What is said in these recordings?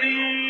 وسهلا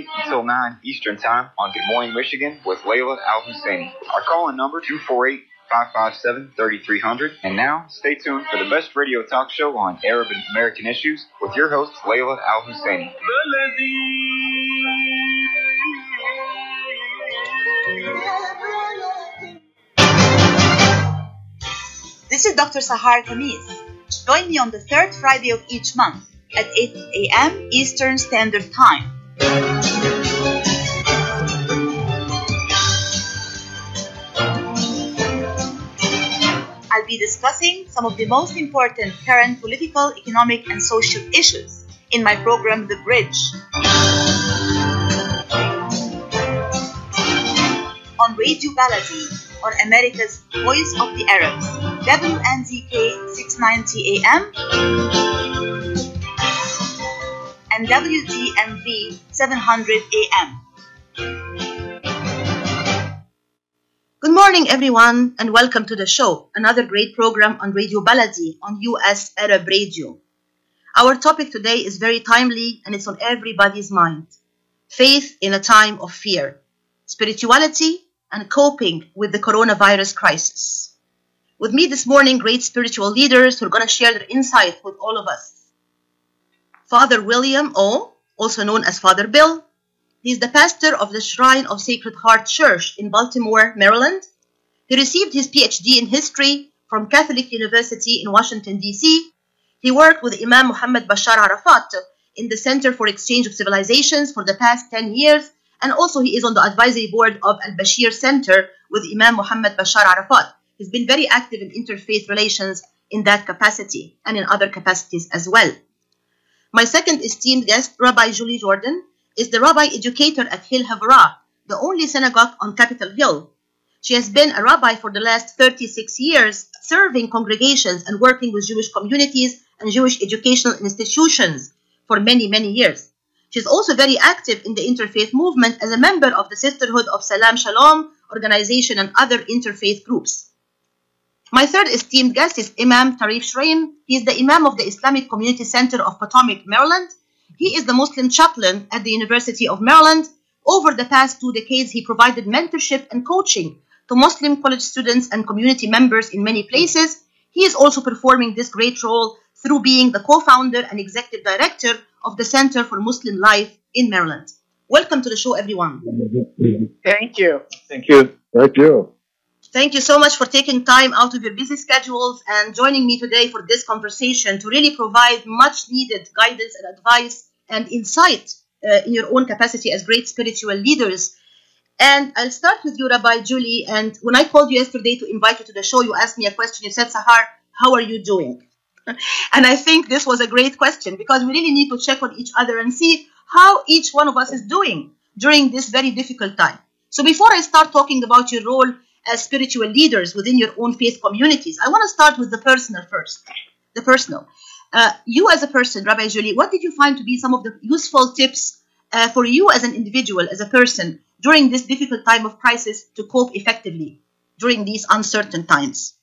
until 9 Eastern Time on Good Morning Michigan with Layla Al Husseini. Our call in number 248 557 3300. And now, stay tuned for the best radio talk show on Arab and American issues with your host, Layla Al Husseini. This is Dr. Sahar Khamis. Join me on the third Friday of each month at 8 a.m. Eastern Standard Time. Be discussing some of the most important current political, economic, and social issues in my program, The Bridge. On Radio Baladi, on America's Voice of the Arabs, WNZK 690 AM and WDMV 700 AM. Good morning, everyone, and welcome to the show, another great program on Radio Baladi on US Arab Radio. Our topic today is very timely and it's on everybody's mind faith in a time of fear, spirituality, and coping with the coronavirus crisis. With me this morning, great spiritual leaders who are going to share their insight with all of us. Father William Au., also known as Father Bill, he is the pastor of the Shrine of Sacred Heart Church in Baltimore, Maryland. He received his PhD in history from Catholic University in Washington, D.C. He worked with Imam Muhammad Bashar Arafat in the Center for Exchange of Civilizations for the past 10 years, and also he is on the advisory board of Al Bashir Center with Imam Muhammad Bashar Arafat. He's been very active in interfaith relations in that capacity and in other capacities as well. My second esteemed guest, Rabbi Julie Jordan, is the rabbi educator at Hill Havurah, the only synagogue on Capitol Hill. She has been a rabbi for the last 36 years, serving congregations and working with Jewish communities and Jewish educational institutions for many, many years. She's also very active in the interfaith movement as a member of the Sisterhood of Salam Shalom organization and other interfaith groups. My third esteemed guest is Imam Tarif Shraim. He is the Imam of the Islamic Community Center of Potomac, Maryland. He is the Muslim chaplain at the University of Maryland. Over the past two decades, he provided mentorship and coaching to Muslim college students and community members in many places. He is also performing this great role through being the co founder and executive director of the Center for Muslim Life in Maryland. Welcome to the show, everyone. Thank you. Thank you. Thank you. Thank you so much for taking time out of your busy schedules and joining me today for this conversation to really provide much needed guidance and advice and insight uh, in your own capacity as great spiritual leaders. And I'll start with you, Rabbi Julie. And when I called you yesterday to invite you to the show, you asked me a question. You said, Sahar, how are you doing? and I think this was a great question because we really need to check on each other and see how each one of us is doing during this very difficult time. So before I start talking about your role as spiritual leaders within your own faith communities, I want to start with the personal first. The personal. Uh, you as a person, Rabbi Julie, what did you find to be some of the useful tips uh, for you as an individual, as a person, during this difficult time of crisis to cope effectively during these uncertain times?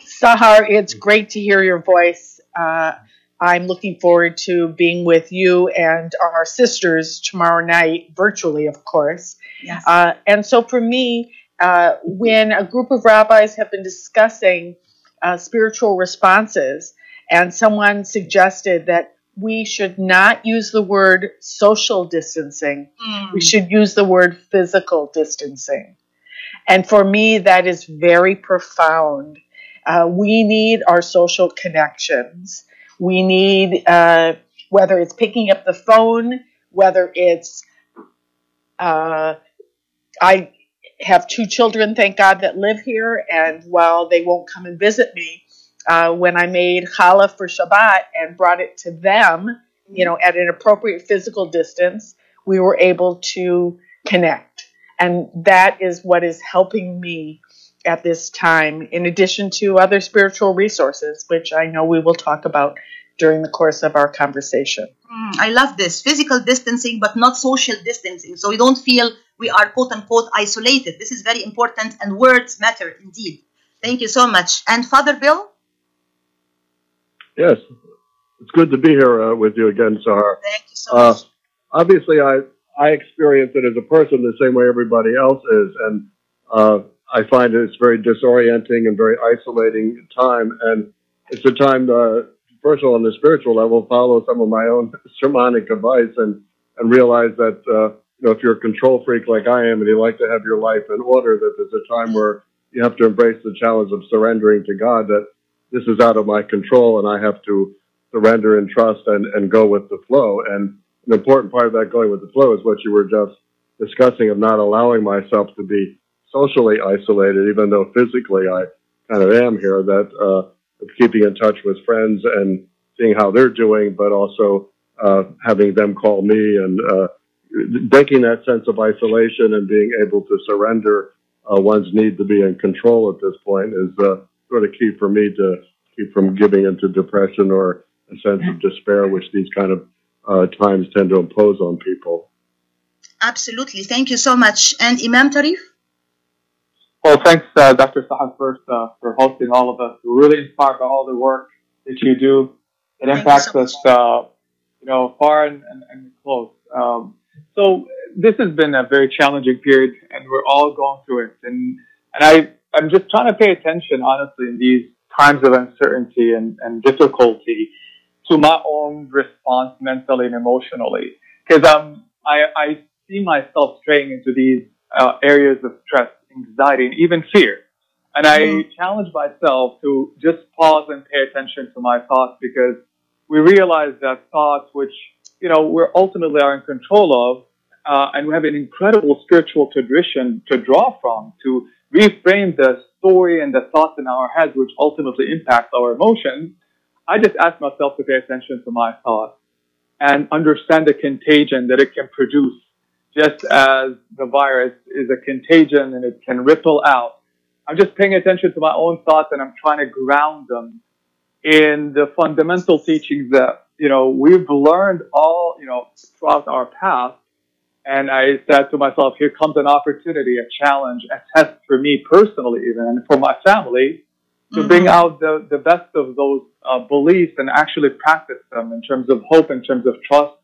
Sahar, it's great to hear your voice. Uh, I'm looking forward to being with you and our sisters tomorrow night, virtually, of course. Yes. Uh, and so for me, uh, when a group of rabbis have been discussing uh, spiritual responses, and someone suggested that we should not use the word social distancing, Mm. we should use the word physical distancing. And for me, that is very profound. Uh, we need our social connections. We need, uh, whether it's picking up the phone whether it's uh, I have two children, thank God, that live here, and while they won't come and visit me, uh, when I made challah for Shabbat and brought it to them, you know, at an appropriate physical distance, we were able to connect. And that is what is helping me at this time, in addition to other spiritual resources, which I know we will talk about during the course of our conversation. Mm, I love this physical distancing, but not social distancing. So we don't feel we are quote unquote isolated. This is very important, and words matter indeed. Thank you so much. And Father Bill? Yes, it's good to be here uh, with you again, Sahar. Thank you so Uh, much. obviously, I I experience it as a person the same way everybody else is, and uh, I find it's very disorienting and very isolating time. And it's a time, uh, first of all, on the spiritual level, follow some of my own sermonic advice and and realize that uh, you know if you're a control freak like I am and you like to have your life in order, that there's a time where you have to embrace the challenge of surrendering to God. That this is out of my control, and I have to surrender and trust and, and go with the flow. And an important part of that going with the flow is what you were just discussing of not allowing myself to be socially isolated, even though physically I kind of am here, that uh, keeping in touch with friends and seeing how they're doing, but also uh, having them call me and uh, breaking that sense of isolation and being able to surrender uh, one's need to be in control at this point is uh, sort of key for me to keep from giving into depression or a sense of despair, which these kind of uh, times tend to impose on people. Absolutely. Thank you so much. And Imam Tarif? Well, thanks, uh, Dr. Sahar, first uh, for hosting all of us. We're really inspired by all the work that you do. It impacts so us, uh, you know, far and, and, and close. Um, so this has been a very challenging period, and we're all going through it. And and I I'm just trying to pay attention, honestly, in these times of uncertainty and, and difficulty, to my own response mentally and emotionally, because um I I see myself straying into these uh, areas of stress, anxiety, and even fear. And I Mhm. challenge myself to just pause and pay attention to my thoughts because we realize that thoughts, which, you know, we're ultimately are in control of, uh, and we have an incredible spiritual tradition to draw from to reframe the story and the thoughts in our heads, which ultimately impacts our emotions. I just ask myself to pay attention to my thoughts and understand the contagion that it can produce just as the virus is a contagion and it can ripple out. I'm just paying attention to my own thoughts and I'm trying to ground them in the fundamental teachings that, you know, we've learned all, you know, throughout our path. And I said to myself, here comes an opportunity, a challenge, a test for me personally, even, and for my family to bring out the, the best of those uh, beliefs and actually practice them in terms of hope, in terms of trust,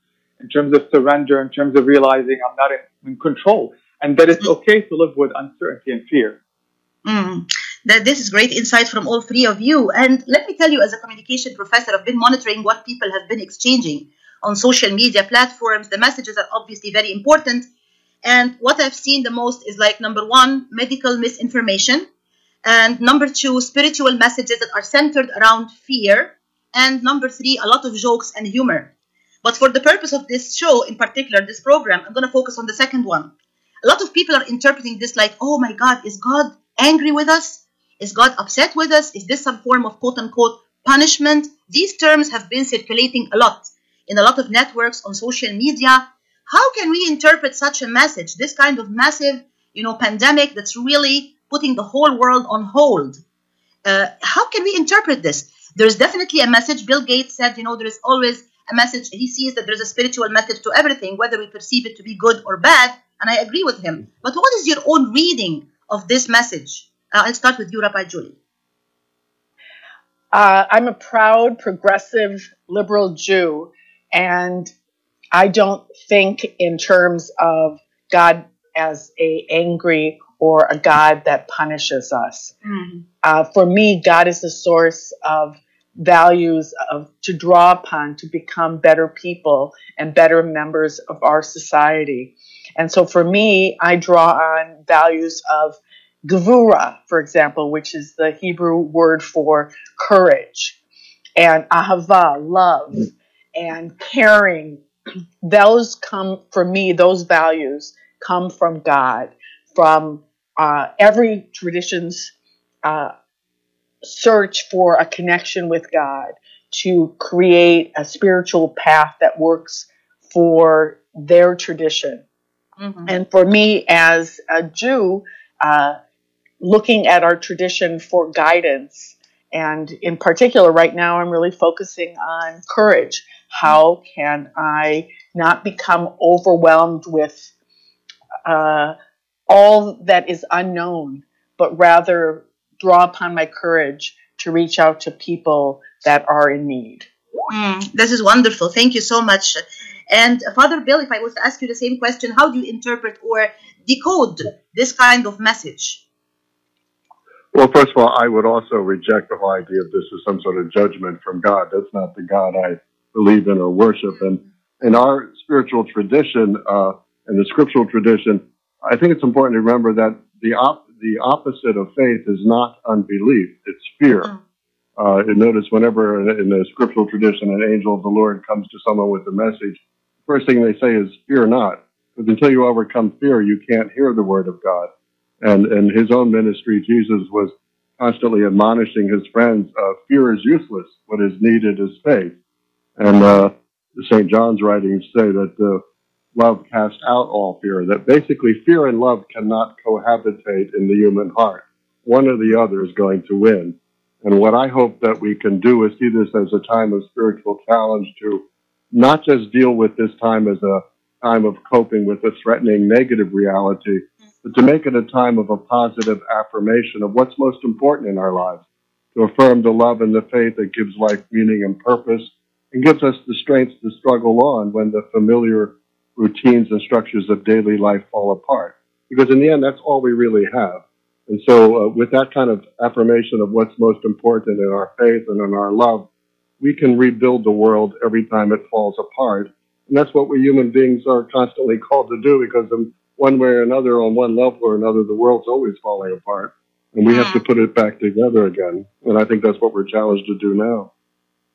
in terms of surrender, in terms of realizing I'm not in, in control, and that it's okay to live with uncertainty and fear. Mm. That this is great insight from all three of you. And let me tell you, as a communication professor, I've been monitoring what people have been exchanging on social media platforms. The messages are obviously very important. And what I've seen the most is like number one, medical misinformation. And number two, spiritual messages that are centered around fear. And number three, a lot of jokes and humor. But for the purpose of this show, in particular, this program, I'm going to focus on the second one. A lot of people are interpreting this like, oh my God, is God angry with us? Is God upset with us? Is this some form of quote unquote punishment? These terms have been circulating a lot in a lot of networks on social media. How can we interpret such a message, this kind of massive, you know, pandemic that's really putting the whole world on hold? Uh, how can we interpret this? There's definitely a message. Bill Gates said, you know, there is always a message. He sees that there's a spiritual message to everything, whether we perceive it to be good or bad. And I agree with him. But what is your own reading of this message? Uh, I'll start with you, Rabbi Julie. Uh, I'm a proud, progressive, liberal Jew, and I don't think in terms of God as a angry or a God that punishes us. Uh, for me, God is the source of values of to draw upon to become better people and better members of our society. And so for me, I draw on values of gevura, for example, which is the Hebrew word for courage, and ahava, love, and caring, those come for me those values come from god from uh, every tradition's uh, search for a connection with god to create a spiritual path that works for their tradition. Mhm. and for me as a jew uh, looking at our tradition for guidance and in particular right now i'm really focusing on courage how can i not become overwhelmed with uh, all that is unknown but rather draw upon my courage to reach out to people that are in need Mm, this is wonderful. Thank you so much. And uh, Father Bill, if I was to ask you the same question, how do you interpret or decode this kind of message? Well, first of all, I would also reject the whole idea of this as some sort of judgment from God. That's not the God I believe in or worship. And in our spiritual tradition uh, and the scriptural tradition, I think it's important to remember that the op- the opposite of faith is not unbelief; it's fear. Mm. Uh, and notice whenever in, in the scriptural tradition an angel of the Lord comes to someone with a message, the first thing they say is "Fear not," because until you overcome fear, you can't hear the word of God. And in his own ministry, Jesus was constantly admonishing his friends, uh, fear is useless. What is needed is faith. And uh, St. John's writings say that uh, love casts out all fear, that basically fear and love cannot cohabitate in the human heart. One or the other is going to win. And what I hope that we can do is see this as a time of spiritual challenge to not just deal with this time as a time of coping with a threatening negative reality, but to make it a time of a positive affirmation of what's most important in our lives, to affirm the love and the faith that gives life meaning and purpose and gives us the strength to struggle on when the familiar routines and structures of daily life fall apart. Because in the end, that's all we really have. And so, uh, with that kind of affirmation of what's most important in our faith and in our love, we can rebuild the world every time it falls apart. And that's what we human beings are constantly called to do because in one way or another, on one level or another, the world's always falling apart. And we have to put it back together again. And I think that's what we're challenged to do now.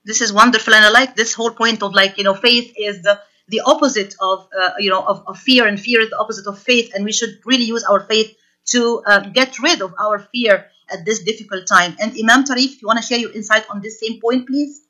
This is wonderful, and I like this whole point of like you know, faith is the the opposite of uh, you know of, of fear, and fear is the opposite of faith, and we should really use our faith to uh, get rid of our fear at this difficult time. And Imam Tarif, if you want to share your insight on this same point, please.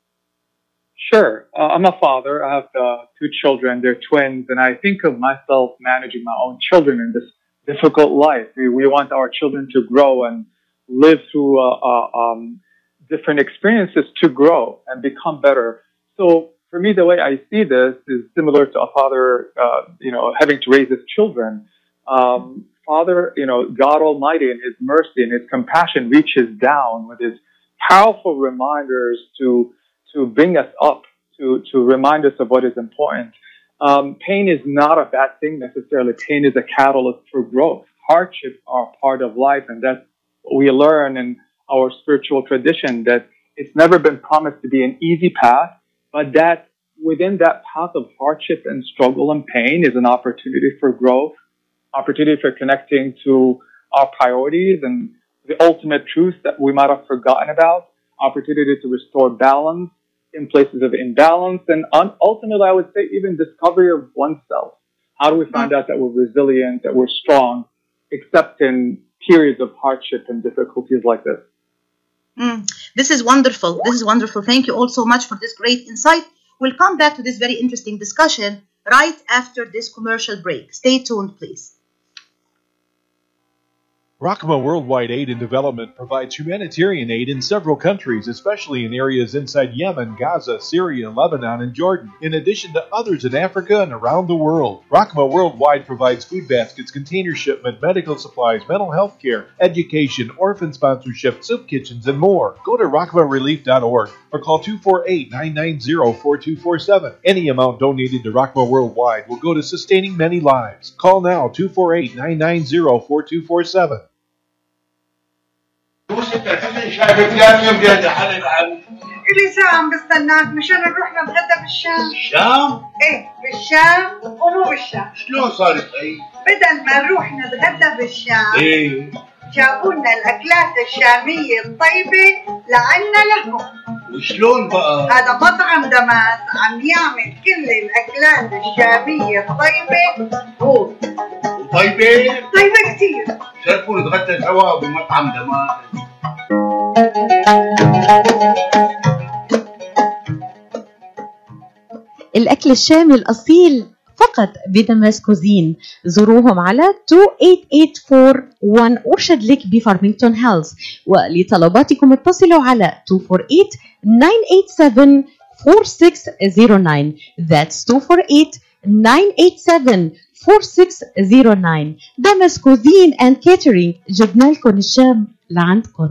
Sure. Uh, I'm a father. I have uh, two children. They're twins, and I think of myself managing my own children in this difficult life. We, we want our children to grow and live through uh, uh, um, different experiences to grow and become better. So for me, the way I see this is similar to a father, uh, you know, having to raise his children. Um, father, you know, God Almighty in His mercy and His compassion reaches down with His powerful reminders to to bring us up, to to remind us of what is important. Um, pain is not a bad thing necessarily. Pain is a catalyst for growth. Hardships are part of life, and what we learn in our spiritual tradition that it's never been promised to be an easy path, but that within that path of hardship and struggle and pain is an opportunity for growth, opportunity for connecting to our priorities and the ultimate truth that we might have forgotten about, opportunity to restore balance in places of imbalance, and un- ultimately, I would say even discovery of oneself. How do we find mm-hmm. out that we're resilient, that we're strong, except in periods of hardship and difficulties like this? Mm, this is wonderful. This is wonderful. Thank you all so much for this great insight. We'll come back to this very interesting discussion right after this commercial break. Stay tuned, please. Rahma Worldwide Aid and Development provides humanitarian aid in several countries, especially in areas inside Yemen, Gaza, Syria, Lebanon, and Jordan, in addition to others in Africa and around the world. Rahma Worldwide provides food baskets, container shipment, medical supplies, mental health care, education, orphan sponsorship, soup kitchens, and more. Go to rahmarelief.org or call 248 990 4247. Any amount donated to Rahma Worldwide will go to sustaining many lives. Call now 248 990 4247. شايفك كام يوم قاعد عن إلي ساعة عم بستناك مشان نروح نتغدى بالشام. الشام إيه بالشام ومو بالشام. شلون صارت هي؟ بدل ما نروح نتغدى بالشام إيه. جابوا لنا الأكلات الشامية الطيبة لعنا لهم. وشلون بقى؟ هذا مطعم دمس عم يعمل كل الأكلات الشامية الطيبة. هو. طيبة؟ طيبة كثير. شرفوا نتغدى سوا بمطعم دمار. الأكل الشامي الأصيل فقط بدمس كوزين. زوروهم على 28841 أرشد لك بفارمينغتون هيلز ولطلباتكم اتصلوا على 248 987 4609 That's 248 987 4609 دمس كوزين and catering جبنا لكم الشام لعندكم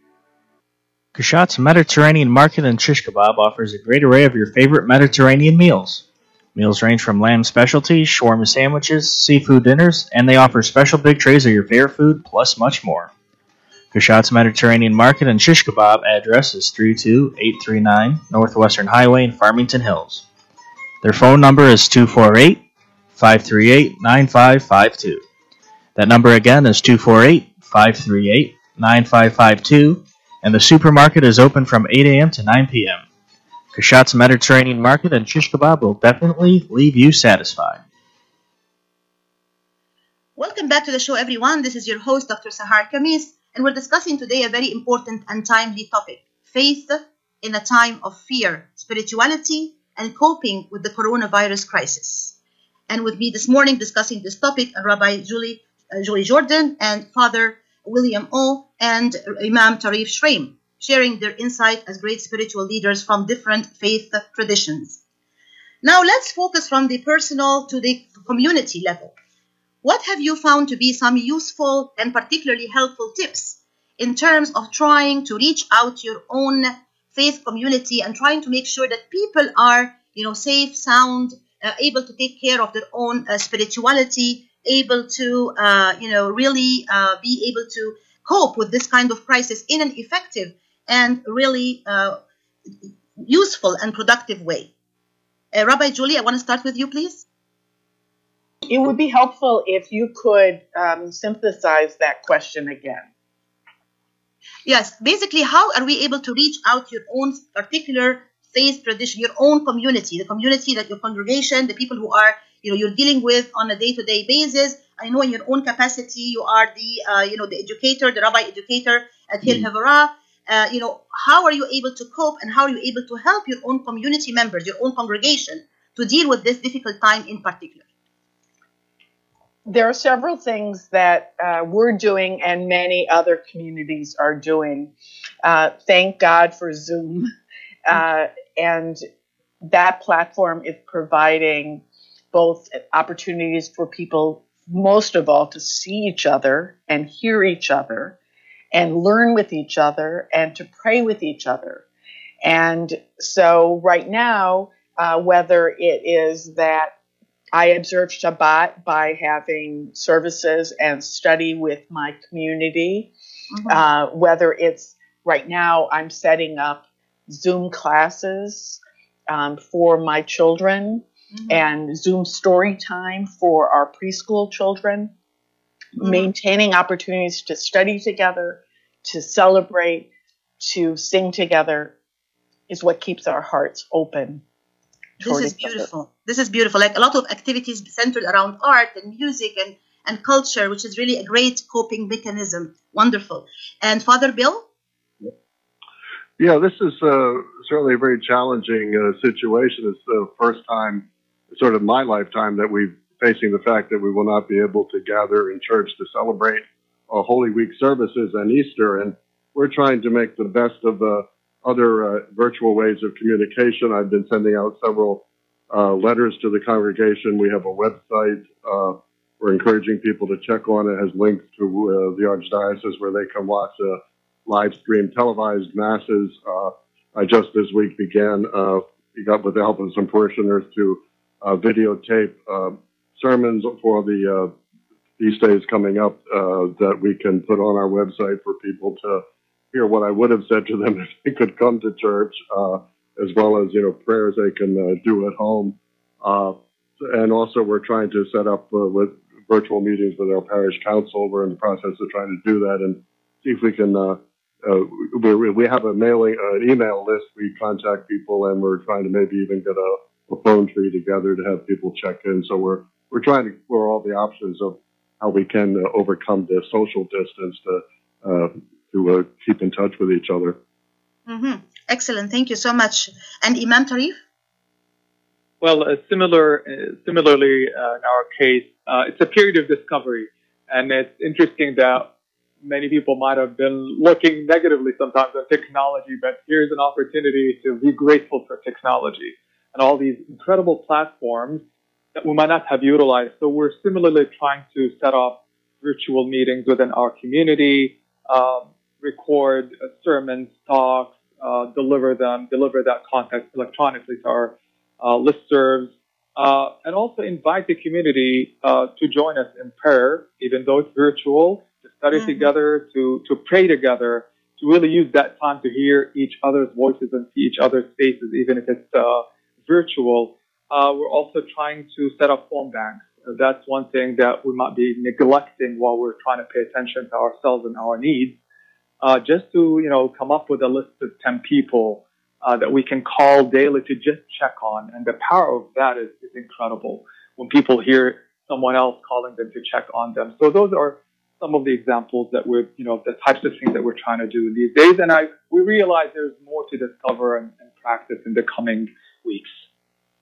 Kashat's Mediterranean Market and Shish Kebab offers a great array of your favorite Mediterranean meals. Meals range from lamb specialties, shawarma sandwiches, seafood dinners, and they offer special big trays of your favorite food, plus much more. Kashat's Mediterranean Market and Shish Kebab address is 32839 Northwestern Highway in Farmington Hills. Their phone number is 248 538 9552. That number again is 248 538 9552, and the supermarket is open from 8 a.m. to 9 p.m. Kashat's Mediterranean Market and Shish Kebab will definitely leave you satisfied. Welcome back to the show, everyone. This is your host, Dr. Sahar Khamis, and we're discussing today a very important and timely topic faith in a time of fear, spirituality, and coping with the coronavirus crisis. And with me this morning discussing this topic are Rabbi Julie, uh, Julie Jordan and Father William Au. and Imam Tarif Shraim, sharing their insight as great spiritual leaders from different faith traditions. Now let's focus from the personal to the community level. What have you found to be some useful and particularly helpful tips in terms of trying to reach out your own faith community and trying to make sure that people are, you know, safe, sound, uh, able to take care of their own uh, spirituality, able to, uh, you know, really uh, be able to cope with this kind of crisis in an effective and really uh, useful and productive way. Uh, Rabbi Julie, I want to start with you, please. It would be helpful if you could um, synthesize that question again. Yes, basically, how are we able to reach out your own particular faith tradition, your own community, the community that your congregation, the people who are, you know, you're dealing with on a day-to-day basis. I know in your own capacity, you are the, uh, you know, the educator, the rabbi educator at Hill Havurah. Uh, you know, how are you able to cope and how are you able to help your own community members, your own congregation, to deal with this difficult time in particular? There are several things that uh, we're doing and many other communities are doing. Uh, thank God for Zoom. Uh, and that platform is providing both opportunities for people, most of all, to see each other and hear each other and learn with each other and to pray with each other. And so, right now, uh, whether it is that I observe Shabbat by having services and study with my community, Mhm. uh, whether it's right now I'm setting up Zoom classes um, for my children Mhm. and Zoom story time for our preschool children, Mhm. maintaining opportunities to study together, to celebrate, to sing together is what keeps our hearts open. This is each other. beautiful. This is beautiful. Like a lot of activities centered around art and music and, and culture, which is really a great coping mechanism. Wonderful. And Father Bill? Yeah, this is uh, certainly a very challenging uh, situation. It's the first time, sort of my lifetime, that we're facing the fact that we will not be able to gather in church to celebrate uh, Holy Week services and Easter. And we're trying to make the best of the other uh, virtual ways of communication. I've been sending out several uh, letters to the congregation. We have a website. Uh, we're encouraging people to check on it. it has links to uh, the archdiocese where they can watch uh, live stream televised masses. Uh, I just this week began, uh, we got with the help of some parishioners to uh, videotape uh, sermons for the uh, feast days coming up uh, that we can put on our website for people to hear what I would have said to them if they could come to church, uh, as well as you know prayers they can do at home. Uh, and also, we're trying to set up with virtual meetings with our parish council. We're in the process of trying to do that and see if we can. Uh, uh, we, we have a mailing, uh, an email list. We contact people, and we're trying to maybe even get a, a phone tree together to have people check in. So we're we're trying to explore all the options of how we can uh, overcome the social distance to uh, to uh, keep in touch with each other. hmm Excellent. Thank you so much. And Imam Tarif? Well, uh, similar, uh, similarly, uh, in our case, uh, it's a period of discovery, and it's interesting that many people might have been looking negatively sometimes on technology, but here's an opportunity to be grateful for technology and all these incredible platforms that we might not have utilized. So we're similarly trying to set up virtual meetings within our community, um, record uh, sermons, talks, uh, deliver them, deliver that content electronically to our uh, listservs, uh, and also invite the community uh, to join us in prayer, even though it's virtual, to study Mhm. together, to, to pray together, to really use that time to hear each other's voices and see each other's faces, even if it's uh, virtual. Uh, we're also trying to set up phone banks. That's one thing that we might be neglecting while we're trying to pay attention to ourselves and our needs. Uh, just to, you know, come up with a list of 10 people uh, that we can call daily to just check on. And the power of that is, is incredible when people hear someone else calling them to check on them. So those are some of the examples that we're, you know, the types of things that we're trying to do these days. And I, we realize there's more to discover and, and practice in the coming weeks.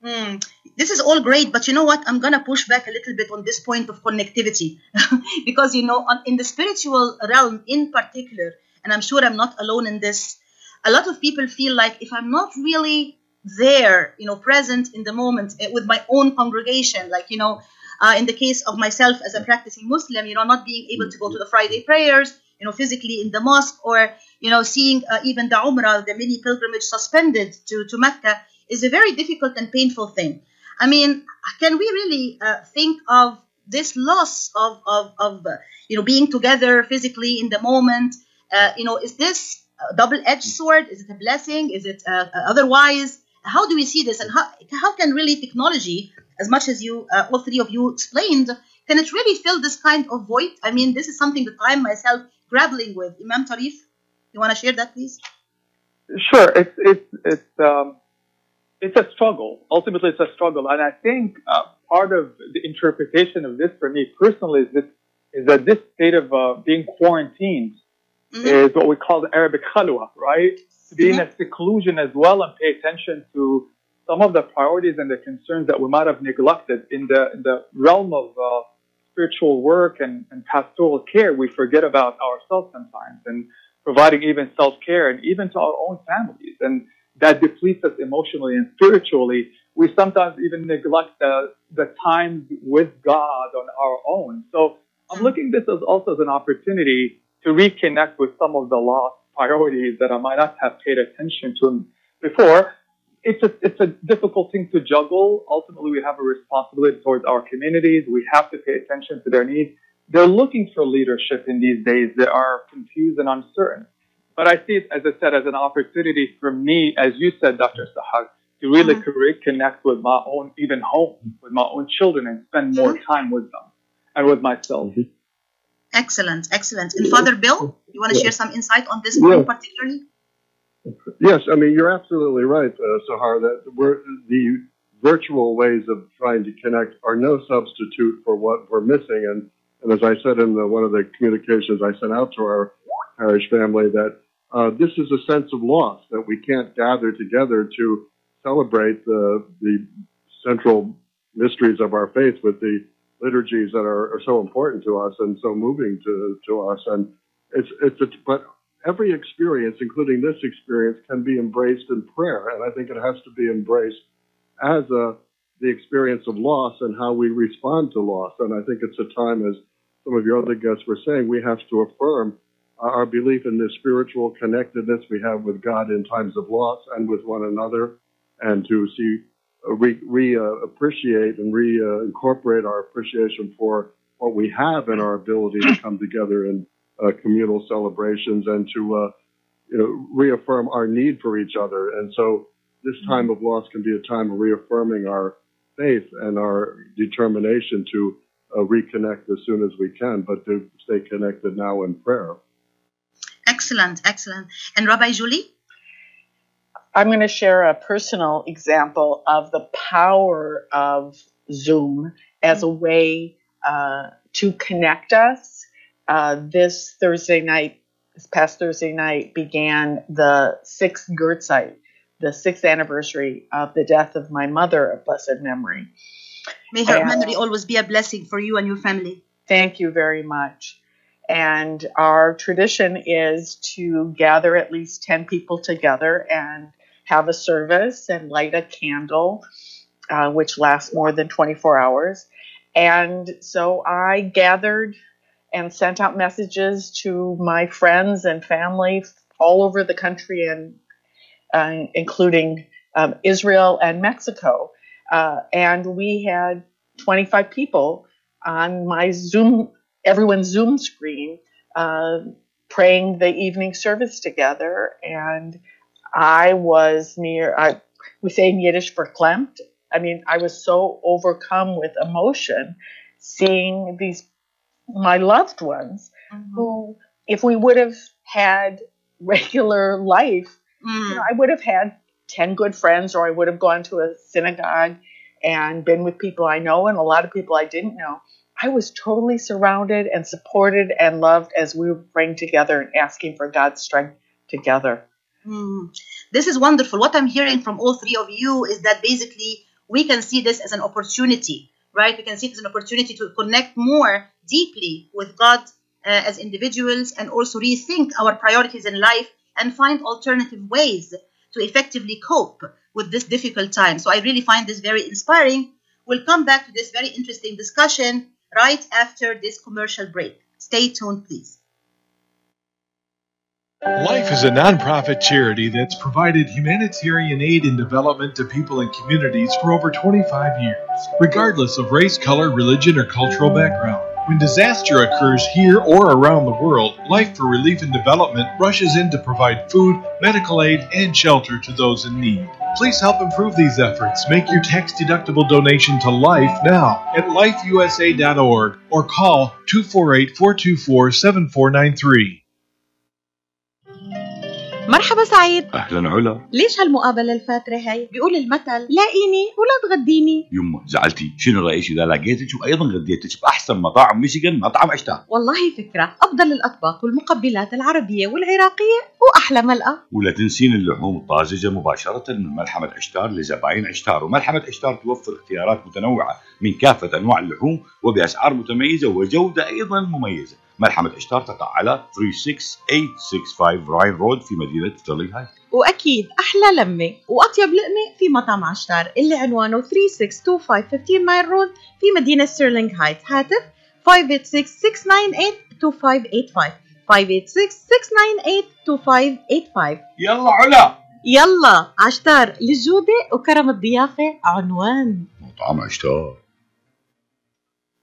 Hmm. This is all great, but you know what? I'm gonna push back a little bit on this point of connectivity, because you know, in the spiritual realm in particular, and I'm sure I'm not alone in this. A lot of people feel like if I'm not really there, you know, present in the moment eh, with my own congregation, like you know, uh, in the case of myself as a practicing Muslim, you know, not being able to go to the Friday prayers, you know, physically in the mosque, or you know, seeing uh, even the Umrah, the mini pilgrimage suspended to to Mecca is a very difficult and painful thing. I mean, can we really uh, think of this loss of, of, of uh, you know, being together physically in the moment? Uh, you know, is this a double-edged sword? Is it a blessing? Is it uh, otherwise? How do we see this, and how, how can really technology, as much as you, uh, all three of you explained, can it really fill this kind of void? I mean, this is something that I'm myself grappling with. Imam Tarif, you want to share that, please? Sure, it's it's it's um, it's a struggle. Ultimately, it's a struggle, and I think uh, part of the interpretation of this for me personally is this is that this state of uh, being quarantined is what we call the Arabic khalwa, right? To be in a seclusion as well and pay attention to some of the priorities and the concerns that we might have neglected in the in the realm of uh, spiritual work and, and pastoral care. We forget about ourselves sometimes and providing even self care and even to our own families, and that depletes us emotionally and spiritually. We sometimes even neglect the the time with God on our own. So I'm looking this as also as an opportunity to reconnect with some of the lost priorities that I might not have paid attention to before. It's a, it's a difficult thing to juggle. Ultimately, we have a responsibility towards our communities. We have to pay attention to their needs. They're looking for leadership in these days. They are confused and uncertain. But I see it, as I said, as an opportunity for me, as you said, Dr. Sahar, to really uh-huh. reconnect with my own, even home, with my own children and spend mm-hmm. more time with them and with myself. Mm-hmm. Excellent, excellent. And Father Bill, you want to share some insight on this Yeah. point particularly? Yes, I mean you're absolutely right, uh, Sahar. That we're, the virtual ways of trying to connect are no substitute for what we're missing. And, and as I said in the, one of the communications I sent out to our parish family, that uh, this is a sense of loss that we can't gather together to celebrate the, the central mysteries of our faith with the liturgies that are, are so important to us and so moving to, to us. And it's, it's a, but every experience, including this experience, can be embraced in prayer. And I think it has to be embraced as a, the experience of loss and how we respond to loss. And I think it's a time, as some of your other guests were saying, we have to affirm our belief in the spiritual connectedness we have with God in times of loss and with one another, and to see uh, re, re uh, appreciate and re uh, incorporate our appreciation for what we have in our ability to come together in uh, communal celebrations and to uh, you know reaffirm our need for each other. And so this time of loss can be a time of reaffirming our faith and our determination to uh, reconnect as soon as we can, but to stay connected now in prayer. Excellent, excellent. And Rabbi Julie? I'm going to share a personal example of the power of Zoom as a way uh, to connect us. Uh, this Thursday night, this past Thursday night, began the sixth yahrzeit, the sixth anniversary of the death of my mother of blessed memory. May her And- memory always be a blessing for you and your family. Thank you very much. And our tradition is to gather at least 10 people together and have a service and light a candle, uh, which lasts more than 24 hours. And so I gathered and sent out messages to my friends and family all over the country and uh, including um, Israel and Mexico. Uh, and we had 25 people on my Zoom, everyone's Zoom screen, uh, praying the evening service together. And I was near, I, we say in Yiddish, verklempt. I mean, I was so overcome with emotion seeing these, my loved ones, who, if we would have had regular life, you know, I would have had 10 good friends, or I would have gone to a synagogue and been with people I know and a lot of people I didn't know. I was totally surrounded and supported and loved as we were praying together and asking for God's strength together. Mm. This is wonderful. What I'm hearing from all three of you is that basically we can see this as an opportunity, right? We can see it as an opportunity to connect more deeply with God uh, as individuals and also rethink our priorities in life and find alternative ways to effectively cope with this difficult time. So I really find this very inspiring. We'll come back to this very interesting discussion right after this commercial break. Stay tuned, please. Life is a nonprofit charity that's provided humanitarian aid and development to people and communities for over 25 years, regardless of race, color, religion, or cultural background. When disaster occurs here or around the world, Life for Relief and Development rushes in to provide food, medical aid, and shelter to those in need. Please help improve these efforts. Make your tax deductible donation to Life now at lifeusa.org or call 248 424 7493. مرحبا سعيد. أهلا علا. ليش هالمقابلة الفاترة هي؟ بيقول المثل لاقيني ولا تغديني. يما زعلتي. شنو رأيك؟ إذا لقيتك وأيضا غديتك بأحسن مطاعم ميشيغان مطعم عشتار والله فكرة. أفضل الأطباق والمقبلات العربية والعراقية وأحلى ملقا ولا تنسين اللحوم الطازجة مباشرة من ملحمة عشتار لزباين عشتار. وملحمة عشتار توفر اختيارات متنوعة من كافة أنواع اللحوم وبأسعار متميزة وجودة أيضا مميزة. ملحمه عشتار تقع على 36865 راين رود في مدينة ستيرلينغ هايت وأكيد أحلى لمة وأطيب لقمة في مطعم عشتار اللي عنوانه 3625 15 مايل رود في مدينة ستيرلينغ هايت هاتف 586-698-2585 586-698-2585 يلا علا! يلا عشتار للجودة وكرم الضيافة عنوان. مطعم عشتار.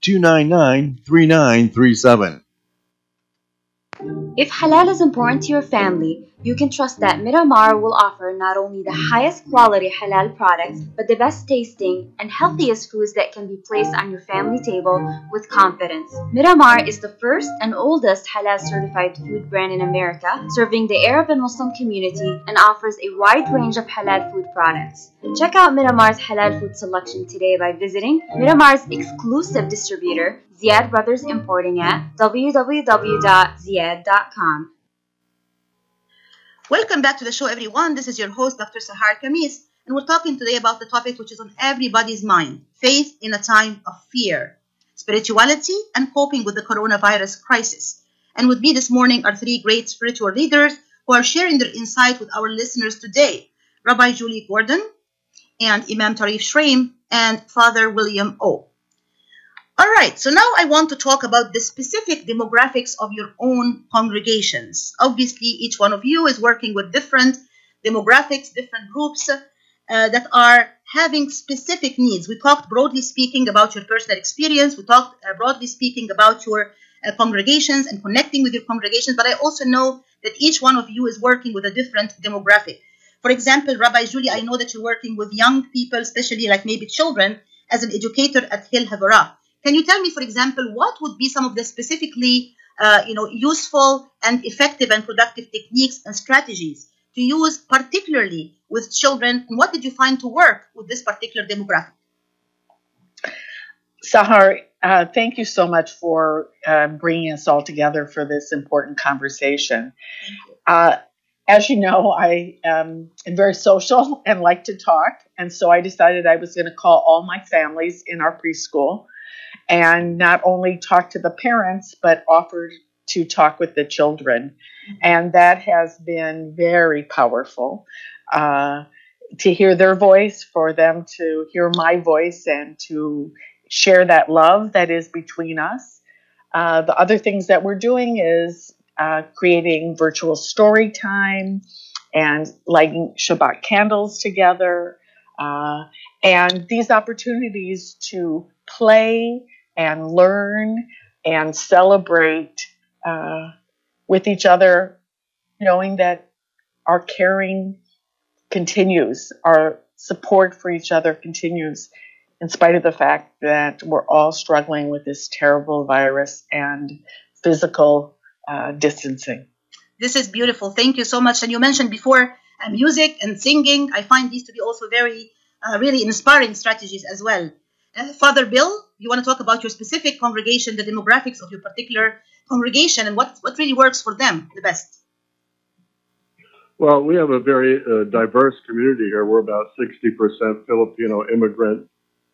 299 3937. If halal is important to your family, you can trust that mm. Miramar will offer not only the mm. highest quality halal products, but the best tasting and healthiest mm. foods that can be placed on your family table with confidence. Miramar is the first and oldest halal certified food brand in America, serving the Arab and Muslim community and offers a wide range of halal food products. Check out Miramar's halal food selection today by visiting Miramar's exclusive distributor, Ziyad Brothers Importing at www.ziyad.com. Welcome back to the show, everyone. This is your host, Dr. Sahar Khamis, and we're talking today about the topic which is on everybody's mind faith in a time of fear, spirituality, and coping with the coronavirus crisis. And with me this morning are three great spiritual leaders who are sharing their insight with our listeners today Rabbi Julie Gordon, and Imam Tarif Shraim, and Father William Au. All right, so now I want to talk about the specific demographics of your own congregations. Obviously, each one of you is working with different demographics, different groups uh, that are having specific needs. We talked broadly speaking about your personal experience, we talked uh, broadly speaking about your uh, congregations and connecting with your congregations, but I also know that each one of you is working with a different demographic. For example, Rabbi Julie, I know that you're working with young people, especially like maybe children, as an educator at Hill Havurah. Can you tell me, for example, what would be some of the specifically, uh, you know, useful and effective and productive techniques and strategies to use, particularly with children? And what did you find to work with this particular demographic? Sahar, uh, thank you so much for uh, bringing us all together for this important conversation. Uh, as you know, I um, am very social and like to talk, and so I decided I was going to call all my families in our preschool and not only talk to the parents, but offered to talk with the children. And that has been very powerful uh, to hear their voice, for them to hear my voice, and to share that love that is between us. Uh, the other things that we're doing is uh, creating virtual story time and lighting Shabbat candles together. Uh, and these opportunities to play and learn and celebrate uh, with each other, knowing that our caring continues, our support for each other continues, in spite of the fact that we're all struggling with this terrible virus and physical uh, distancing. This is beautiful. Thank you so much. And you mentioned before uh, music and singing. I find these to be also very, uh, really inspiring strategies as well. Uh, Father Bill, you want to talk about your specific congregation, the demographics of your particular congregation, and what, what really works for them the best? Well, we have a very uh, diverse community here. We're about 60% Filipino immigrant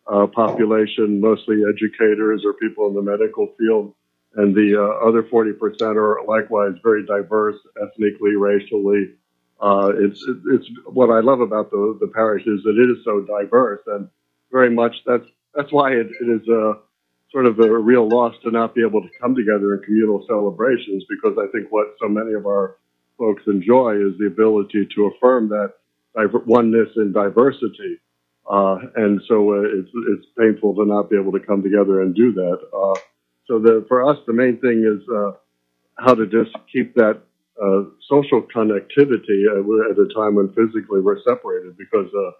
uh, population, mostly educators or people in the medical field. And the uh, other 40% are likewise very diverse ethnically, racially. Uh, it's, it's what I love about the, the parish is that it is so diverse and very much that's, that's why it, it is a sort of a real loss to not be able to come together in communal celebrations because I think what so many of our folks enjoy is the ability to affirm that oneness and diversity. Uh, and so uh, it's, it's painful to not be able to come together and do that. Uh, so the, for us, the main thing is uh, how to just keep that uh, social connectivity uh, at a time when physically we're separated because uh,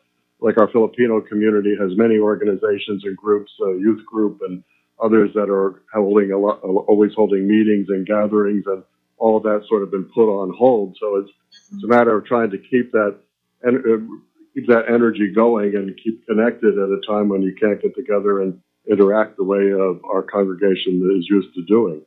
like our Filipino community has many organizations and groups, uh, youth group and others that are holding a lot, always holding meetings and gatherings and all of that sort of been put on hold. So it's, it's a matter of trying to keep that and uh, keep that energy going and keep connected at a time when you can't get together and interact the way of our congregation is used to doing.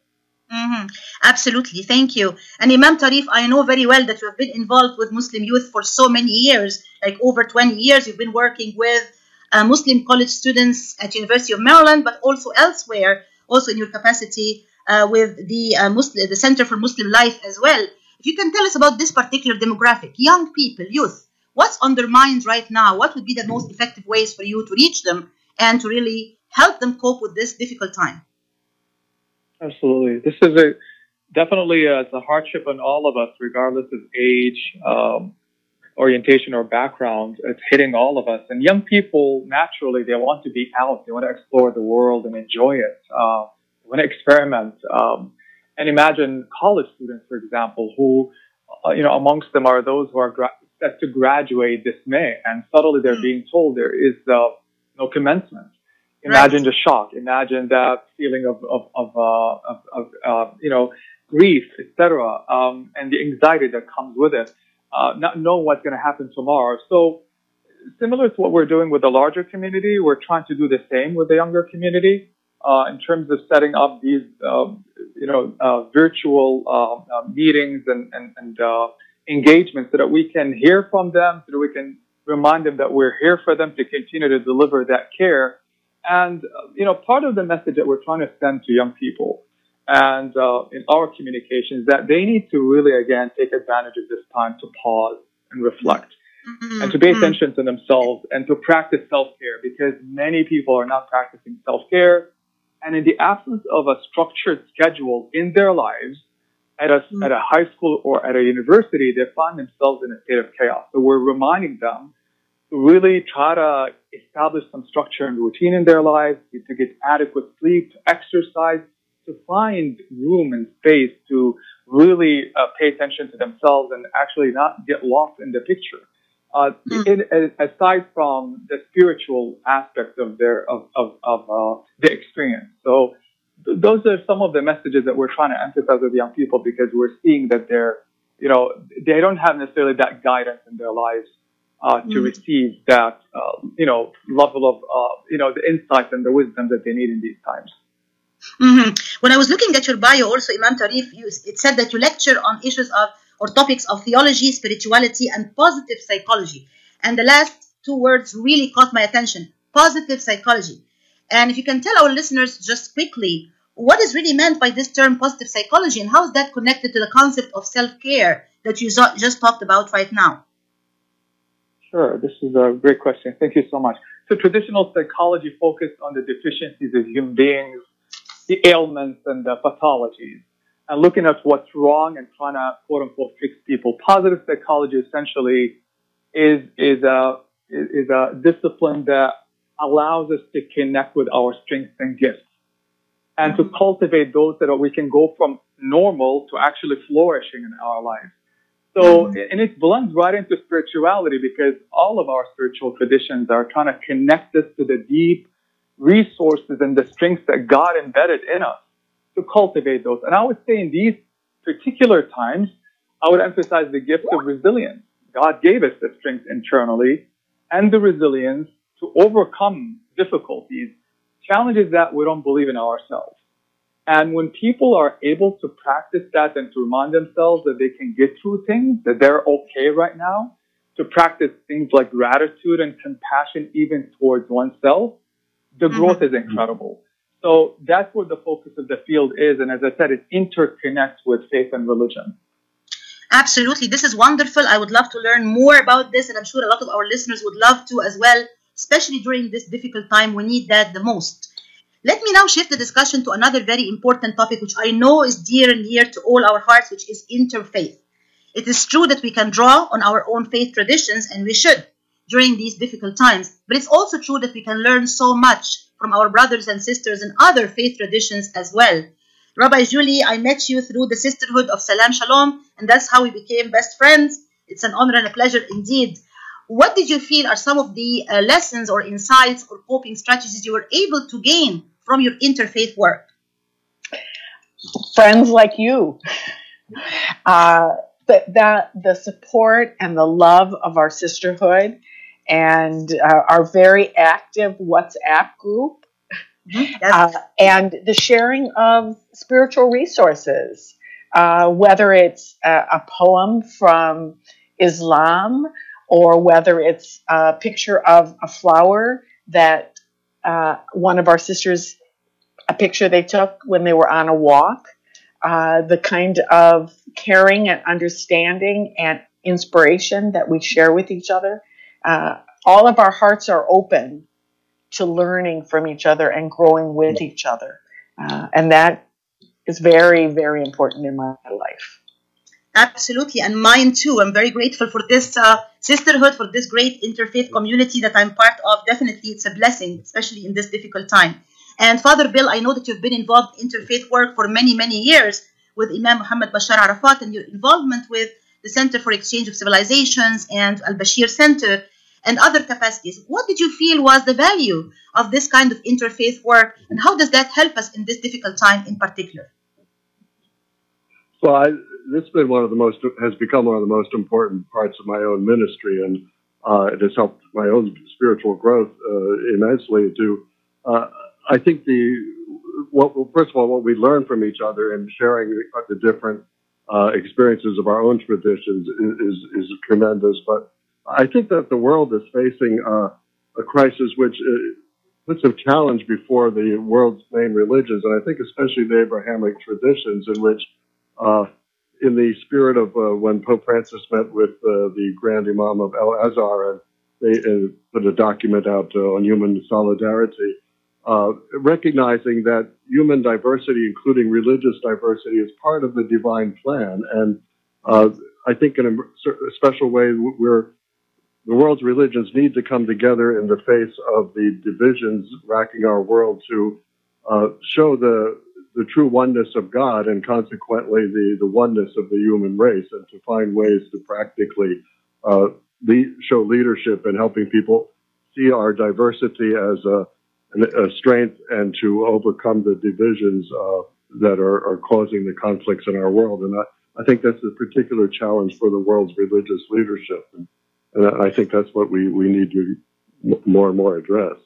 Mm-hmm. Absolutely, thank you. And Imam Tarif, I know very well that you have been involved with Muslim youth for so many years, like over 20 years. You've been working with uh, Muslim college students at University of Maryland, but also elsewhere, also in your capacity uh, with the uh, Muslim, the Center for Muslim Life as well. If you can tell us about this particular demographic, young people, youth, what's on their minds right now? What would be the most effective ways for you to reach them and to really help them cope with this difficult time? Absolutely. This is a definitely a, it's a hardship on all of us, regardless of age, um, orientation, or background. It's hitting all of us. And young people, naturally, they want to be out. They want to explore the world and enjoy it. Uh, they want to experiment. Um, and imagine college students, for example, who uh, you know, amongst them are those who are gra- set to graduate this May, and suddenly they're being told there is uh, no commencement. Imagine the shock. Imagine that feeling of of of, uh, of, of uh, you know grief, etc., um, and the anxiety that comes with it, uh, not knowing what's going to happen tomorrow. So, similar to what we're doing with the larger community, we're trying to do the same with the younger community uh, in terms of setting up these, um, you know, uh, virtual uh, uh, meetings and and, and engagements so that we can hear from them, so that we can remind them that we're here for them to continue to deliver that care. And uh, you know, part of the message that we're trying to send to young people and uh, in our communications that they need to really again take advantage of this time to pause and reflect and to pay attention to themselves and to practice self-care because many people are not practicing self-care. And in the absence of a structured schedule in their lives at a, at a high school or at a university they find themselves in a state of chaos. So we're reminding them really try to establish some structure and routine in their lives to get adequate sleep to exercise to find room and space to really uh, pay attention to themselves and actually not get lost in the picture. Uh, in, in, aside from the spiritual aspect of their of of, of uh, the experience, so th- those are some of the messages that we're trying to emphasize with young people because we're seeing that they're you know they don't have necessarily that guidance in their lives uh, to Mm. receive that uh, you know level of uh, you know the insight and the wisdom that they need in these times. hmm When I was looking at your bio, also Imam Tarif, you, it said that you lecture on issues of or topics of theology, spirituality, and positive psychology. And the last two words really caught my attention: positive psychology. And if you can tell our listeners just quickly what is really meant by this term positive psychology and how is that connected to the concept of self-care that you just talked about right now? Sure, this is a great question. Thank you so much. So traditional psychology focused on the deficiencies of human beings, the ailments and the pathologies, and looking at what's wrong and trying to quote unquote fix people. Positive psychology essentially is is a is a discipline that allows us to connect with our strengths and gifts and to cultivate those that we can go from normal to actually flourishing in our lives. So, mm-hmm. and it blends right into spirituality because all of our spiritual traditions are trying to connect us to the deep resources and the strengths that God embedded in us to cultivate those. And I would say in these particular times, I would emphasize the gift of resilience. God gave us the strength internally and the resilience to overcome difficulties, challenges that we don't believe in ourselves. And when people are able to practice that and to remind themselves that they can get through things, that they're okay right now, to practice things like gratitude and compassion even towards oneself, the mm-hmm. growth is incredible. So that's what the focus of the field is. And as I said, it interconnects with faith and religion. Absolutely. This is wonderful. I would love to learn more about this, and I'm sure a lot of our listeners would love to as well, especially during this difficult time. We need that the most. Let me now shift the discussion to another very important topic, which I know is dear and near to all our hearts, which is interfaith. It is true that we can draw on our own faith traditions, and we should during these difficult times, but it's also true that we can learn so much from our brothers and sisters in other faith traditions as well. Rabbi Julie, I met you through the Sisterhood of Salam Shalom, and that's how we became best friends. It's an honor and a pleasure indeed. What did you feel are some of the uh, lessons or insights or coping strategies you were able to gain from your interfaith work? friends like you. Uh, that, that the support and the love of our sisterhood and uh, our very active WhatsApp group uh, and the sharing of spiritual resources, uh, whether it's a poem from Islam or whether it's a picture of a flower that uh, one of our sisters, a picture they took when they were on a walk, uh, the kind of caring and understanding and inspiration that we share with each other. Uh, all of our hearts are open to learning from each other and growing with each other. Uh, and that is very, very important in my life. Absolutely, and mine too. I'm very grateful for this uh, sisterhood, for this great interfaith community that I'm part of. Definitely, it's a blessing, especially in this difficult time. And Father Bill, I know that you've been involved in interfaith work for many, many years with Imam Muhammad Bashar Arafat and your involvement with the Center for Exchange of Civilizations and Al Bashir Center and other capacities. What did you feel was the value of this kind of interfaith work, and how does that help us in this difficult time in particular? Well, I, this has been one of the most has become one of the most important parts of my own ministry, and uh, it has helped my own spiritual growth uh, immensely. To uh, I think the what first of all what we learn from each other and sharing the, the different uh, experiences of our own traditions is, is, is tremendous. But I think that the world is facing uh, a crisis which uh, puts a challenge before the world's main religions, and I think especially the Abrahamic traditions, in which uh, in the spirit of uh, when Pope Francis met with uh, the Grand Imam of El Azhar and they uh, put a document out uh, on human solidarity, uh, recognizing that human diversity, including religious diversity, is part of the divine plan. And uh, I think in a, a special way, we're the world's religions need to come together in the face of the divisions racking our world to show the the true oneness of God and consequently the, the oneness of the human race and to find ways to practically uh, show leadership in helping people see our diversity as a, a strength and to overcome the divisions uh, that are, are, causing the conflicts in our world. And I, I, think that's a particular challenge for the world's religious leadership. And, and I think that's what we, we need to more and more address.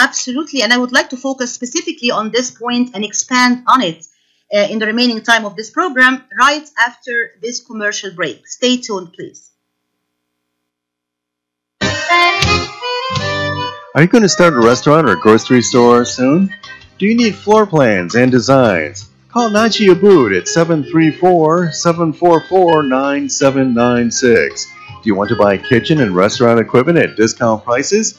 Absolutely. And I would like to focus specifically on this point and expand on it uh, in the remaining time of this program right after this commercial break. Stay tuned, please. Are you going to start a restaurant or grocery store soon? Do you need floor plans and designs? Call Naji Abood at 734 744 9796. Do you want to buy kitchen and restaurant equipment at discount prices?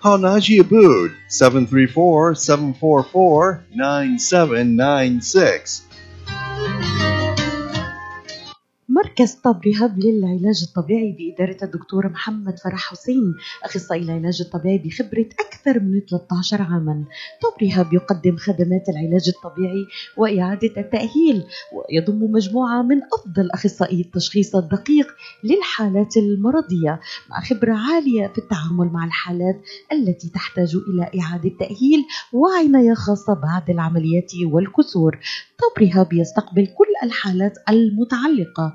Call Naji Abood 734 744 9796. مركز طب رهاب للعلاج الطبيعي بإدارة الدكتور محمد فرح حسين أخصائي العلاج الطبيعي بخبرة أكثر من 13 عاما. طب رهاب يقدم خدمات العلاج الطبيعي وإعادة التأهيل ويضم مجموعة من أفضل أخصائي التشخيص الدقيق للحالات المرضية مع خبرة عالية في التعامل مع الحالات التي تحتاج إلى إعادة تأهيل وعناية خاصة بعد العمليات والكسور. طب رهاب يستقبل كل الحالات المتعلقة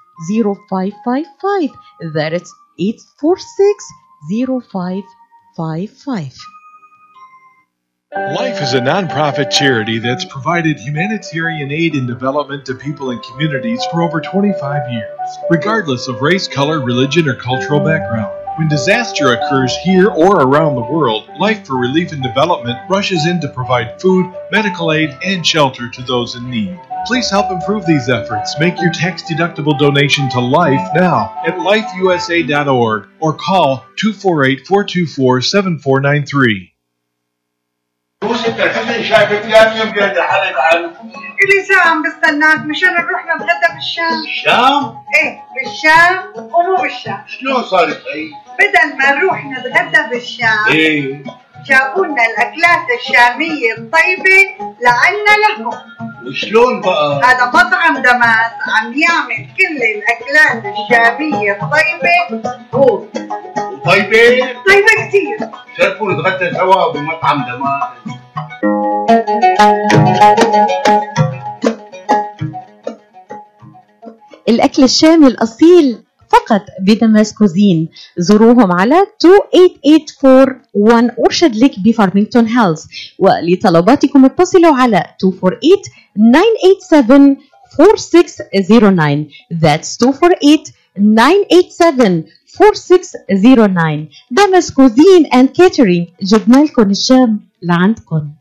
0555 that's 846 0555 Life is a nonprofit charity that's provided humanitarian aid and development to people and communities for over 25 years, regardless of race, color, religion, or cultural background. When disaster occurs here or around the world, Life for Relief and Development rushes in to provide food, medical aid, and shelter to those in need. Please help improve these efforts. Make your tax deductible donation to Life now at lifeusa.org or call 248 424 7493. يوسف الحسن شايفك ثاني يوم قاعد حالك عنه إلي ساعة عم بستناك مشان نروح نتغدى بالشام الشام؟ إيه بالشام ومو بالشام شلون صارت هي؟ بدل ما نروح نتغدى بالشام إيه. جابوا لنا الأكلات الشامية الطيبة لعنا لهم وشلون بقى؟ هذا مطعم دماس عم يعمل كل الأكلات الشامية الطيبة. هو طيبة؟ طيبة كتير. شرفوا نتغدى سوا بمطعم دمار الأكل الشامي الأصيل. فقط بدمسكوزين زوروهم على 28841 أرشد لك بفارمينغتون هيلز ولطلباتكم اتصلوا على 248 987 4609 That's 248 987 4609 دمسكوزين and catering. جبنا لكم الشام لعندكم.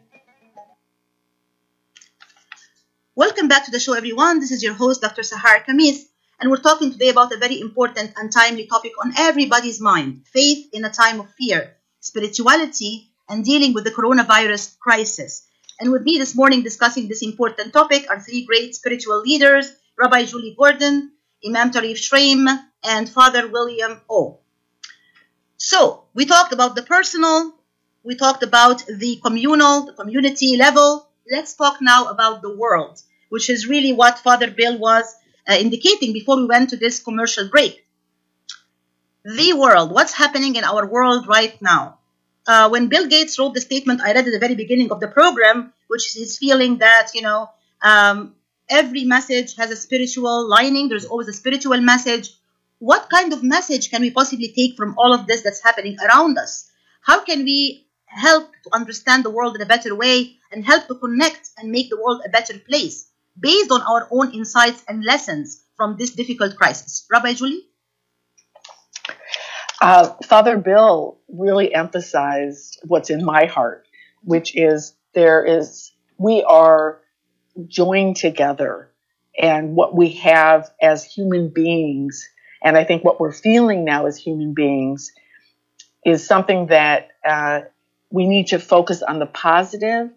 Welcome back to the show, everyone. This is your host, Dr. Sahar Kamis, and we're talking today about a very important and timely topic on everybody's mind faith in a time of fear, spirituality, and dealing with the coronavirus crisis. And with me this morning discussing this important topic are three great spiritual leaders Rabbi Julie Gordon, Imam Tarif Shraim, and Father William Au. So, we talked about the personal, we talked about the communal, the community level. Let's talk now about the world, which is really what Father Bill was uh, indicating before we went to this commercial break. The world, what's happening in our world right now? Uh, when Bill Gates wrote the statement I read at the very beginning of the program, which is his feeling that, you know, um, every message has a spiritual lining, there's always a spiritual message. What kind of message can we possibly take from all of this that's happening around us? How can we help to understand the world in a better way and help to connect and make the world a better place based on our own insights and lessons from this difficult crisis? Rabbi Julie? Uh, Father Bill really emphasized what's in my heart, which is there is, we are joined together and what we have as human beings, and I think what we're feeling now as human beings, is something that uh, we need to focus on the positive.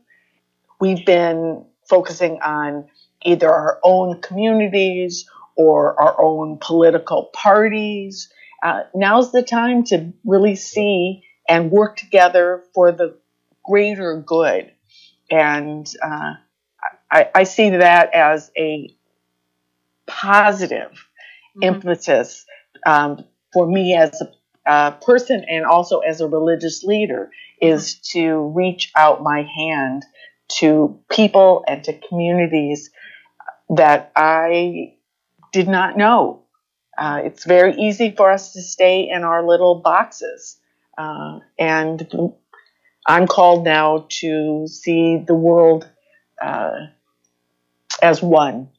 We've been focusing on either our own communities or our own political parties. Uh, now's the time to really see and work together for the greater good. And uh, I, I, see that as a positive mm-hmm. impetus um, for me as a uh, person and also as a religious leader is to reach out my hand to people and to communities that I did not know. Uh, it's very easy for us to stay in our little boxes. Uh, and I'm called now to see the world uh, as one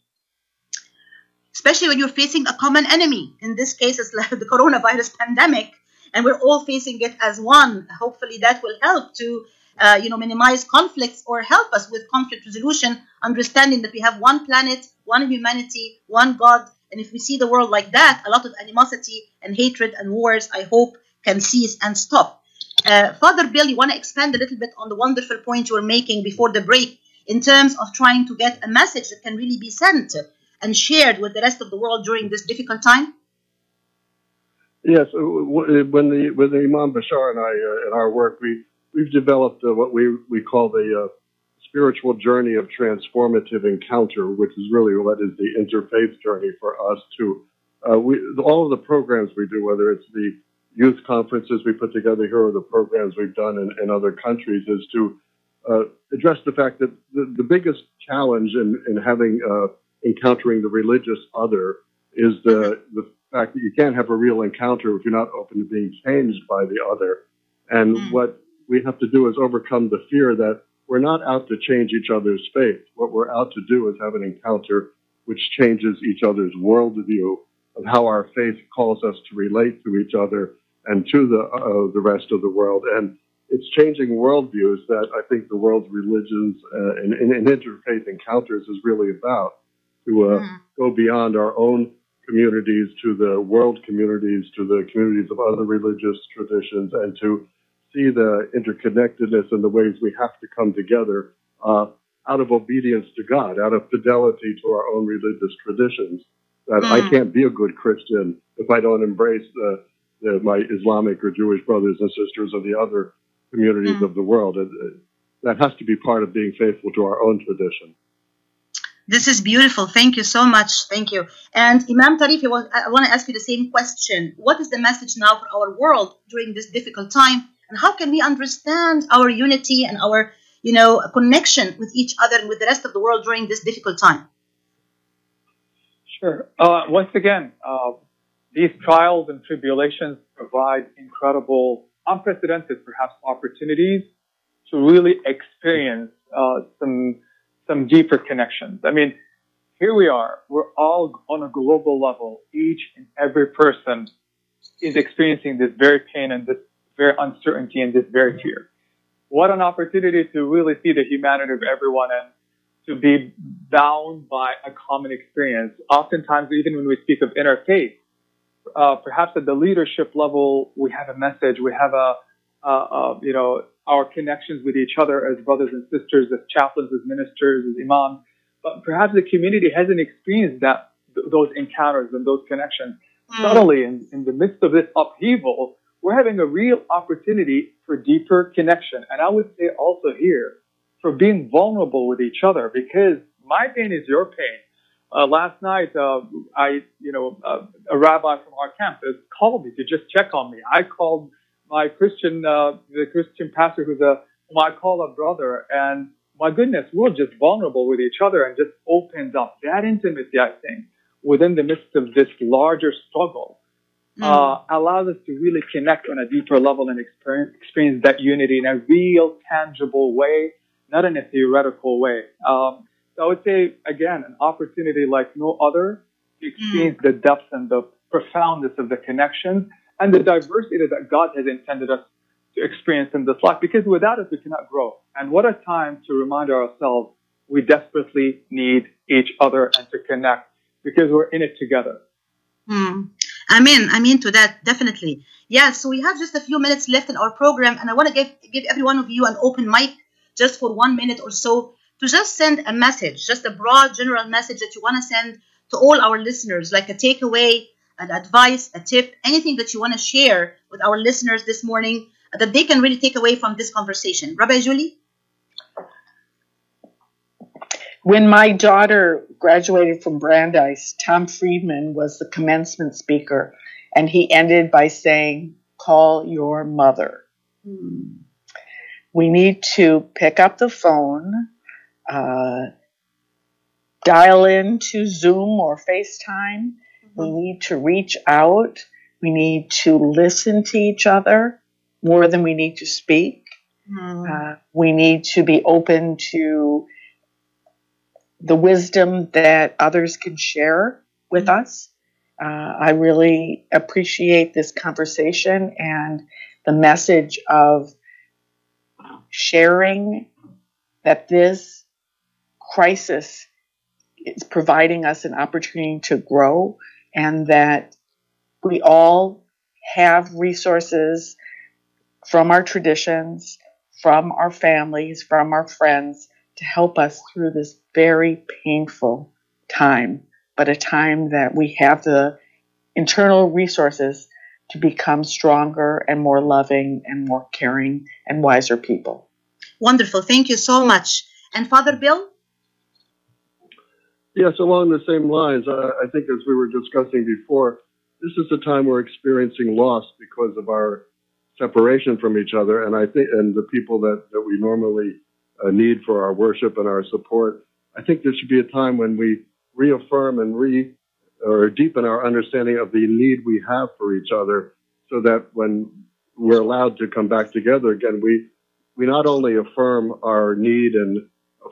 especially when you're facing a common enemy. In this case, it's like the coronavirus pandemic, and we're all facing it as one. Hopefully, that will help to uh, you know minimize conflicts or help us with conflict resolution, understanding that we have one planet, one humanity, one God. And if we see the world like that, a lot of animosity and hatred and wars, I hope, can cease and stop. Uh, Father Bill, you want to expand a little bit on the wonderful point you were making before the break in terms of trying to get a message that can really be sent and shared with the rest of the world during this difficult time? Yes, uh, when the when the Imam Bashar and I uh, in our work we we've developed uh, what we we call the uh, spiritual journey of transformative encounter, which is really what is the interfaith journey for us to uh, we all of the programs we do, whether it's the youth conferences we put together here or the programs we've done in, in other countries, is to uh, address the fact that the, the biggest challenge in, in having encountering the religious other is the the fact that you can't have a real encounter if you're not open to being changed by the other. And mm. what we have to do is overcome the fear that we're not out to change each other's faith. What we're out to do is have an encounter which changes each other's worldview of how our faith calls us to relate to each other and to the uh, the rest of the world. And it's changing worldviews that I think the world's religions uh, and, and interfaith encounters is really about to uh, mm. go beyond our own communities to the world communities, to the communities of other religious traditions, and to see the interconnectedness and the ways we have to come together uh, out of obedience to God, out of fidelity to our own religious traditions. That mm. I can't be a good Christian if I don't embrace the, the, my Islamic or Jewish brothers and sisters of the other communities mm. of the world. And, uh, that has to be part of being faithful to our own tradition. This is beautiful. Thank you so much. Thank you. And Imam Tarif, I want to ask you the same question. What is the message now for our world during this difficult time? And how can we understand our unity and our, you know, connection with each other and with the rest of the world during this difficult time? Sure. Uh, once again, uh, these trials and tribulations provide incredible, unprecedented, perhaps, opportunities to really experience uh, some some deeper connections. I mean, here we are. We're all on a global level. Each and every person is experiencing this very pain and this very uncertainty and this very fear. What an opportunity to really see the humanity of everyone and to be bound by a common experience. Oftentimes, even when we speak of interfaith, uh, perhaps at the leadership level, we have a message, we have a, uh, uh, you know, our connections with each other as brothers and sisters, as chaplains, as ministers, as imams. But perhaps the community hasn't experienced that those encounters and those connections. Mm. Suddenly, in, in the midst of this upheaval, we're having a real opportunity for deeper connection. And I would say also here, for being vulnerable with each other, because my pain is your pain. Uh, last night, uh, I, you know, uh, a rabbi from our campus called me to just check on me. I called my Christian, uh, the Christian pastor who's a, whom I call a brother, and my goodness, we're just vulnerable with each other and just opens up that intimacy, I think, within the midst of this larger struggle, mm. uh, allows us to really connect on a deeper level and experience, experience that unity in a real, tangible way, not in a theoretical way. Um, so I would say, again, an opportunity like no other to experience mm. the depth and the profoundness of the connections and the diversity that God has intended us to experience in this life because without it we cannot grow. And what a time to remind ourselves we desperately need each other and to connect because we're in it together. Mm. Amen. Amen to that, definitely. Yeah, so we have just a few minutes left in our program, and I want to give, give every one of you an open mic just for one minute or so to just send a message, just a broad general message that you want to send to all our listeners, like a takeaway, an advice, a tip, anything that you want to share with our listeners this morning that they can really take away from this conversation. Rabbi Julie? When my daughter graduated from Brandeis, Tom Friedman was the commencement speaker, and he ended by saying, Call your mother. We need to pick up the phone, uh, dial in to Zoom or FaceTime. Mm-hmm. We need to reach out. We need to listen to each other more than we need to speak. Mm. Uh, we need to be open to the wisdom that others can share with mm. us. Uh, I really appreciate this conversation and the message of sharing that this crisis is providing us an opportunity to grow and that we all have resources from our traditions, from our families, from our friends to help us through this very painful time, but a time that we have the internal resources to become stronger and more loving and more caring and wiser people. Wonderful. Thank you so much. And Father Bill? Yes, along the same lines, uh, I think as we were discussing before, this is a time we're experiencing loss because of our separation from each other. And I think, and the people that, that we normally uh, need for our worship and our support, I think there should be a time when we reaffirm and re or deepen our understanding of the need we have for each other so that when we're allowed to come back together again, we, we not only affirm our need and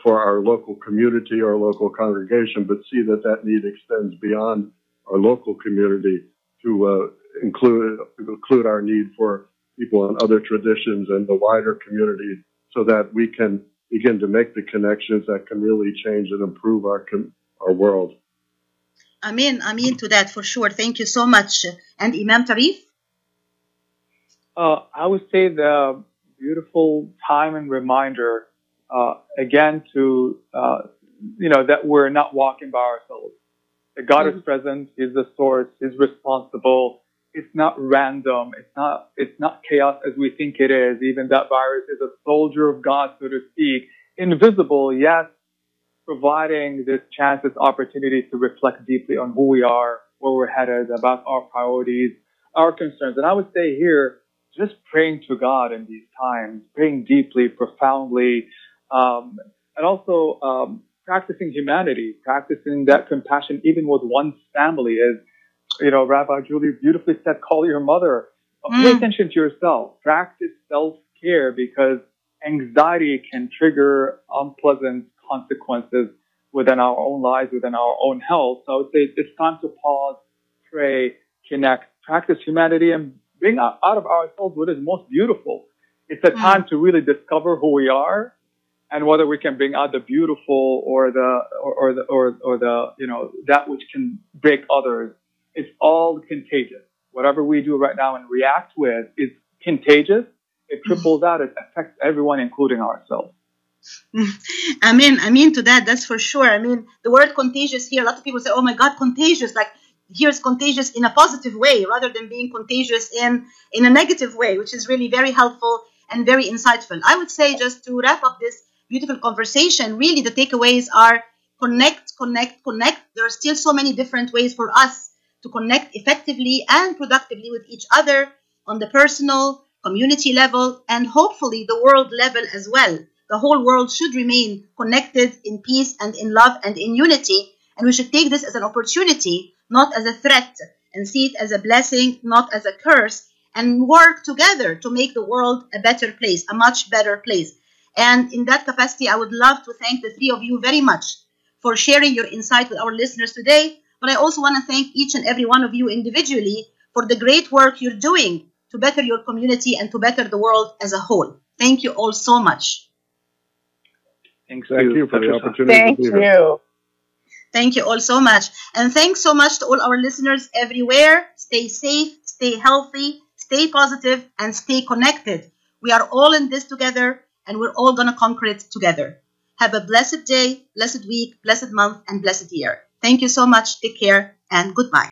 for our local community or local congregation, but see that that need extends beyond our local community to uh, include include our need for people in other traditions and the wider community so that we can begin to make the connections that can really change and improve our our world. I'm in. I'm to that for sure. Thank you so much. And Imam Tarif? Uh, I would say the beautiful time and reminder uh, again to uh, you know that we're not walking by ourselves. That God mm-hmm. is present. He's the source. He's responsible it's not random. It's not, it's not chaos as we think it is. Even that virus is a soldier of God, so to speak. Invisible, yes, providing this chance, this opportunity to reflect deeply on who we are, where we're headed, about our priorities, our concerns. And I would say here, just praying to God in these times, praying deeply, profoundly, um, and also um, practicing humanity, practicing that compassion even with one's family is you know, Rabbi Julie beautifully said, call your mother. Mm. Pay attention to yourself. Practice self-care because anxiety can trigger unpleasant consequences within our own lives, within our own health. So I would say it's time to pause, pray, connect, practice humanity, and bring out, out of ourselves what is most beautiful. It's a Mm. time to really discover who we are and whether we can bring out the beautiful or the or, or the or, or the you know that which can break others. It's all contagious. Whatever we do right now and react with is contagious. It mm-hmm. triples out. It affects everyone, including ourselves. Mm-hmm. I mean, I mean to that. That's for sure. I mean, the word contagious here. A lot of people say, "Oh my God, contagious!" Like here's contagious in a positive way, rather than being contagious in in a negative way, which is really very helpful and very insightful. I would say just to wrap up this beautiful conversation, really the takeaways are connect, connect, connect. There are still so many different ways for us to connect effectively and productively with each other on the personal, community level, and hopefully the world level as well. The whole world should remain connected in peace and in love and in unity. And we should take this as an opportunity, not as a threat, and see it as a blessing, not as a curse, and work together to make the world a better place, a much better place. And in that capacity, I would love to thank the three of you very much for sharing your insight with our listeners today. But I also want to thank each and every one of you individually for the great work you're doing to better your community and to better the world as a whole. Thank you all so much. Thank, Thank you for the opportunity Thank to be here. you. Thank you all so much. And thanks so much to all our listeners everywhere. Stay safe, stay healthy, stay positive, and stay connected. We are all in this together, and we're all going to conquer it together. Have a blessed day, blessed week, blessed month, and blessed year. Thank you so much. Take care, and goodbye.